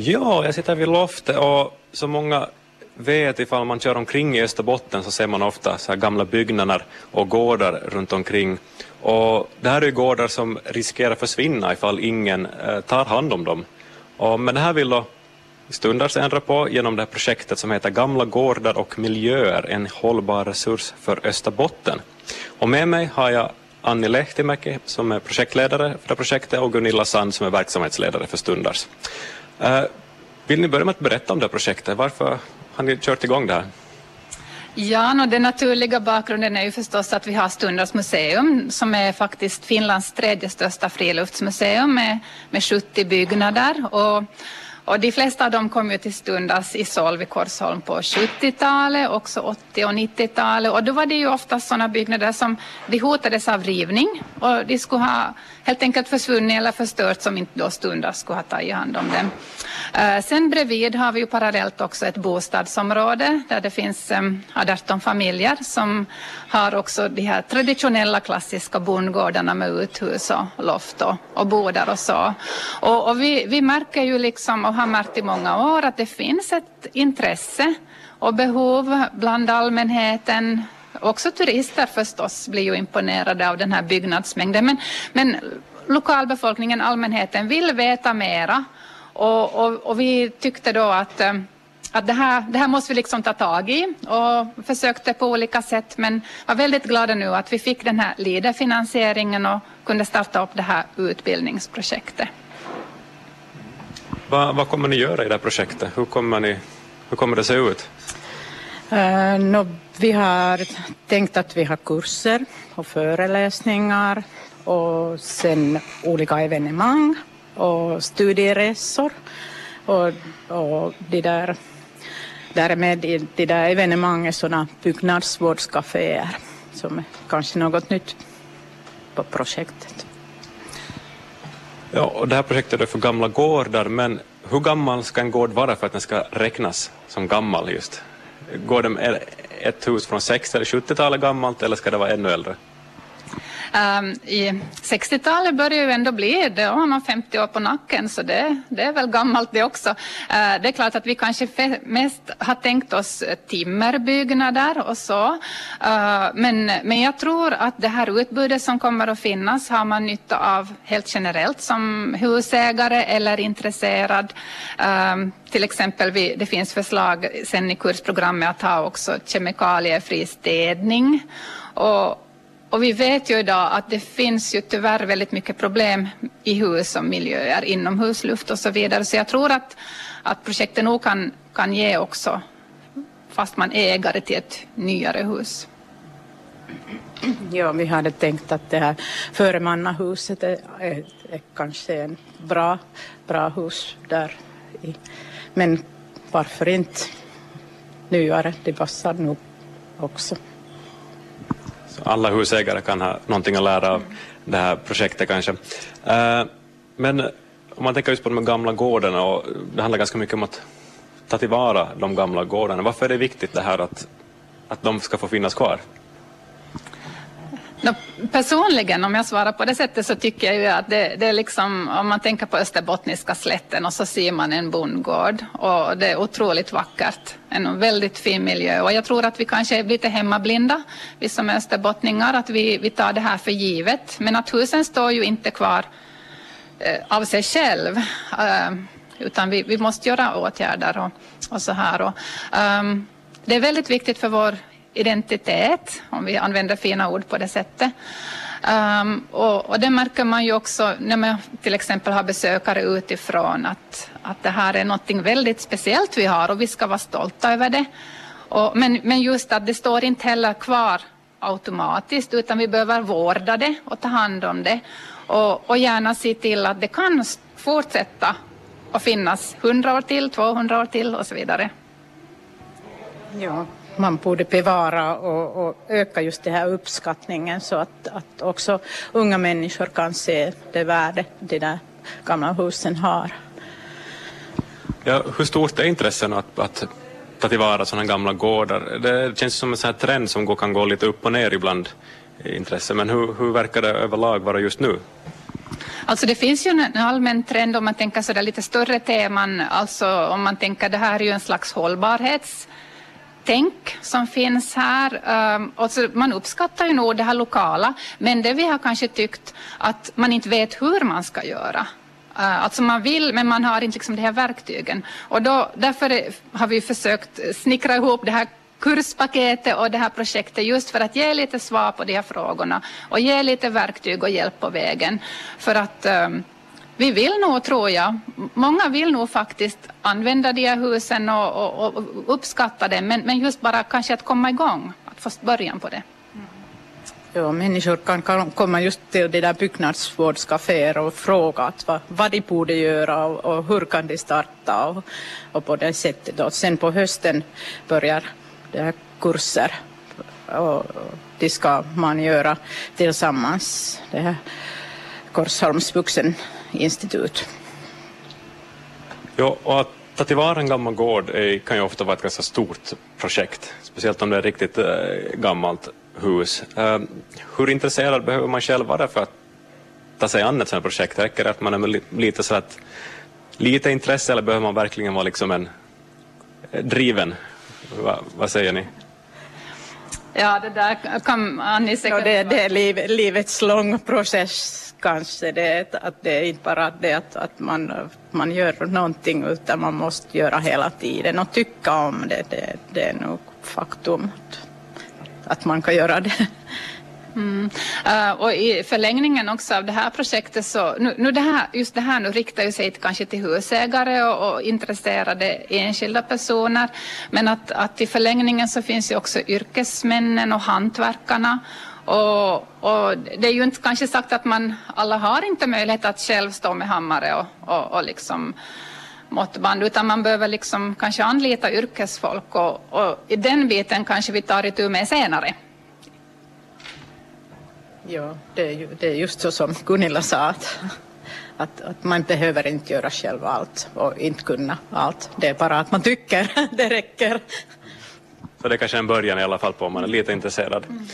Ja, jag sitter vid loftet och som många vet ifall man kör omkring i Österbotten så ser man ofta så här gamla byggnader och gårdar runt omkring. Och det här är ju gårdar som riskerar försvinna ifall ingen eh, tar hand om dem. Och, men det här vill då Stundars ändra på genom det här projektet som heter Gamla gårdar och miljöer, en hållbar resurs för Österbotten. Och med mig har jag Anni Lehtimäki som är projektledare för det projektet och Gunilla Sand som är verksamhetsledare för Stundars. Eh, vill ni börja med att berätta om det här projektet? Varför har ni kört igång det här? Ja, no, den naturliga bakgrunden är ju förstås att vi har Stundas museum som är faktiskt Finlands tredje största friluftsmuseum med, med 70 byggnader. Och och de flesta av dem kom ju till Stundas i Solv i Korsholm på 70-talet, också 80 och 90-talet. Och då var det ju oftast sådana byggnader som de hotades av rivning och de skulle ha helt enkelt försvunnit eller förstört som inte då Stundas skulle ha tagit hand om dem. Uh, sen bredvid har vi ju parallellt också ett bostadsområde där det finns eh, um, 18 familjer som har också de här traditionella klassiska bondgårdarna med uthus och loft och, och bodar och så. Och, och vi, vi märker ju liksom och har märkt i många år att det finns ett intresse och behov bland allmänheten. Också turister förstås blir ju imponerade av den här byggnadsmängden. Men, men lokalbefolkningen, allmänheten vill veta mera. Och, och, och vi tyckte då att eh, att det här, det här måste vi liksom ta tag i. Och försökte på olika sätt men var väldigt glada nu att vi fick den här LIDE-finansieringen och kunde starta upp det här utbildningsprojektet. Vad, vad kommer ni göra i det här projektet? Hur kommer, ni, hur kommer det se ut? Eh, uh, no, vi har tänkt att vi har kurser och föreläsningar och sen olika evenemang och studieresor och, och de där därmed i de där evenemangen sådana byggnadsvårdscaféer som är kanske något nytt på projektet. Ja, och det här projektet är för gamla gårdar, men hur gammal ska en gård vara för att den ska räknas som gammal just? Gården, är ett hus från 60 eller 70-talet gammalt eller ska det vara ännu äldre? Um, I 60-talet börjar ju ändå bli, då har man 50 år på nacken så det, det är väl gammalt det också. Uh, det är klart att vi kanske mest har tänkt oss timmerbyggnader och så. Uh, men, men jag tror att det här utbudet som kommer att finnas har man nytta av helt generellt som husägare eller intresserad. Um, till exempel, vi, det finns förslag sen i kursprogrammet att ha också kemikaliefri städning. Och, och vi vet ju idag att det finns ju tyvärr väldigt mycket problem i hus och miljöer, inomhusluft och så vidare. Så jag tror att, att projektet nog kan, kan ge också, fast man är ägare till ett nyare hus. Ja, vi hade tänkt att det här föremannahuset är, är, är kanske en bra, bra hus där. I, men varför inte nyare? Det passar nog också alla husägare kan ha någonting att lära av det här projektet kanske. Eh, men om man tänker just på de gamla gårdarna och det handlar ganska mycket om att ta tillvara de gamla gårdarna. Varför är det viktigt det här att, att de ska få finnas kvar? No, personligen, om jag svarar på det sättet, så tycker jag ju att det, det, är liksom, om man tänker på Österbottniska slätten och så ser man en bondgård och det är otroligt vackert. En väldigt fin miljö och jag tror att vi kanske är lite hemmablinda, vi som är österbottningar, att vi, vi tar det här för givet. Men att husen står ju inte kvar eh, av sig själv. Eh, utan vi, vi måste göra åtgärder och, och så här. Och, um, det är väldigt viktigt för vår identitet, om vi använder fina ord på det sättet. Um, och, och, det märker man ju också när man till exempel har besökare utifrån att, att det här är något väldigt speciellt vi har och vi ska vara stolta över det. Och, men, men just att det står inte heller kvar automatiskt utan vi behöver vårda det och ta hand om det och, och gärna se till att det kan fortsätta att finnas 100 år till, 200 år till och så vidare. Ja, man borde bevara och, och, öka just den här uppskattningen så att, att också unga människor kan se det värde de där gamla husen har. Ja, hur stort är intressen att, att ta tillvara sådana gamla gårdar? Det känns som en sån här trend som går, kan gå lite upp och ner ibland, intresse, men hur, hur verkar det överlag vara just nu? Alltså det finns ju en allmän trend om man tänker sådär lite större teman, alltså om man tänker det här är ju en slags hållbarhets tänk som finns här. Um, man uppskattar ju nog det här lokala, men det vi har kanske tyckt att man inte vet hur man ska göra. Uh, alltså man vill, men man har inte liksom de här verktygen. Och då, därför har vi försökt snickra ihop det här kurspaketet och det här projektet just för att ge lite svar på de här frågorna och ge lite verktyg och hjälp på vägen. För att um, vi vill nog, tror jag, många vill nog faktiskt använda de här husen och, och, och uppskatta det, men, men just bara kanske att komma igång, att få början på det. Mm. Ja, människor kan komma just till de där byggnadsvårdscaféer och fråga att vad, vad de borde göra och, och hur kan de starta och, och på det sättet. Och sen på hösten börjar det här kurser och det ska man göra tillsammans. Det här Korsholms institut. Ja, och att ta tillvara en gammal gård är, kan ju ofta vara ett ganska stort projekt, speciellt om det är ett riktigt äh, gammalt hus. Äh, hur intresserad behöver man själv vara för att ta sig an ett sådant projekt? Räcker det att man är lite så att lite intresse eller behöver man verkligen vara liksom en eh, driven? Va, vad säger ni? Ja, det där kan Annie säkert... Ja, det, det är liv, livets lång process kanske det att det är inte bara det att, att man, man gör någonting utan man måste göra hela tiden och tycka om det. Det, det är nog faktum att man kan göra det. Mm. Uh, och i förlängningen också av det här projektet så, nu, nu det här, just det här nu riktar ju sig kanske till husägare och, och intresserade enskilda personer, men att, att i förlängningen så finns ju också yrkesmännen och hantverkarna och, och, det är ju inte kanske sagt att man alla har inte möjlighet att själv stå med hammare och, och, och liksom måttband utan man behöver liksom kanske anlita yrkesfolk och, och i den biten kanske vi tar itu med senare. Ja, det är, ju, det är just så som Gunilla sa att, att, att, man behöver inte göra själv allt och inte kunna allt. Det är bara att man tycker det räcker. Så det är kanske en början i alla fall på om man är lite intresserad. Mm.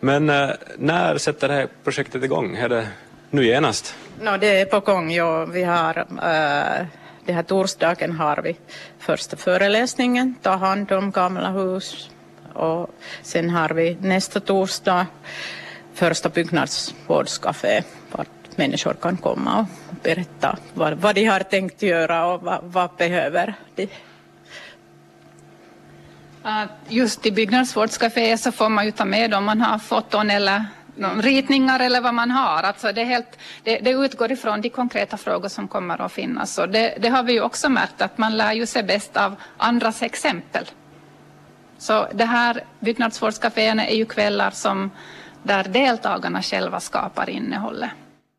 Men eh, när sätter det här projektet igång? Är det nu genast? No, det är på gång, ja. Vi har, äh, det här torsdagen har vi första föreläsningen, ta hand om gamla hus. Och sen har vi nästa torsdag första byggnadsvårdscafé vart människor kan komma och berätta vad, vad de har tänkt göra och vad, vad behöver de uh, Just i byggnadsvårdscaféer så får man ju ta med om man har foton eller ritningar eller vad man har. Alltså det, helt, det, det, utgår ifrån de konkreta frågor som kommer att finnas. Och det, det, har vi ju också märkt att man lär ju sig bäst av andras exempel. Så det här byggnadsvårdscaféerna är ju kvällar som där deltagarna själva skapar innehållet.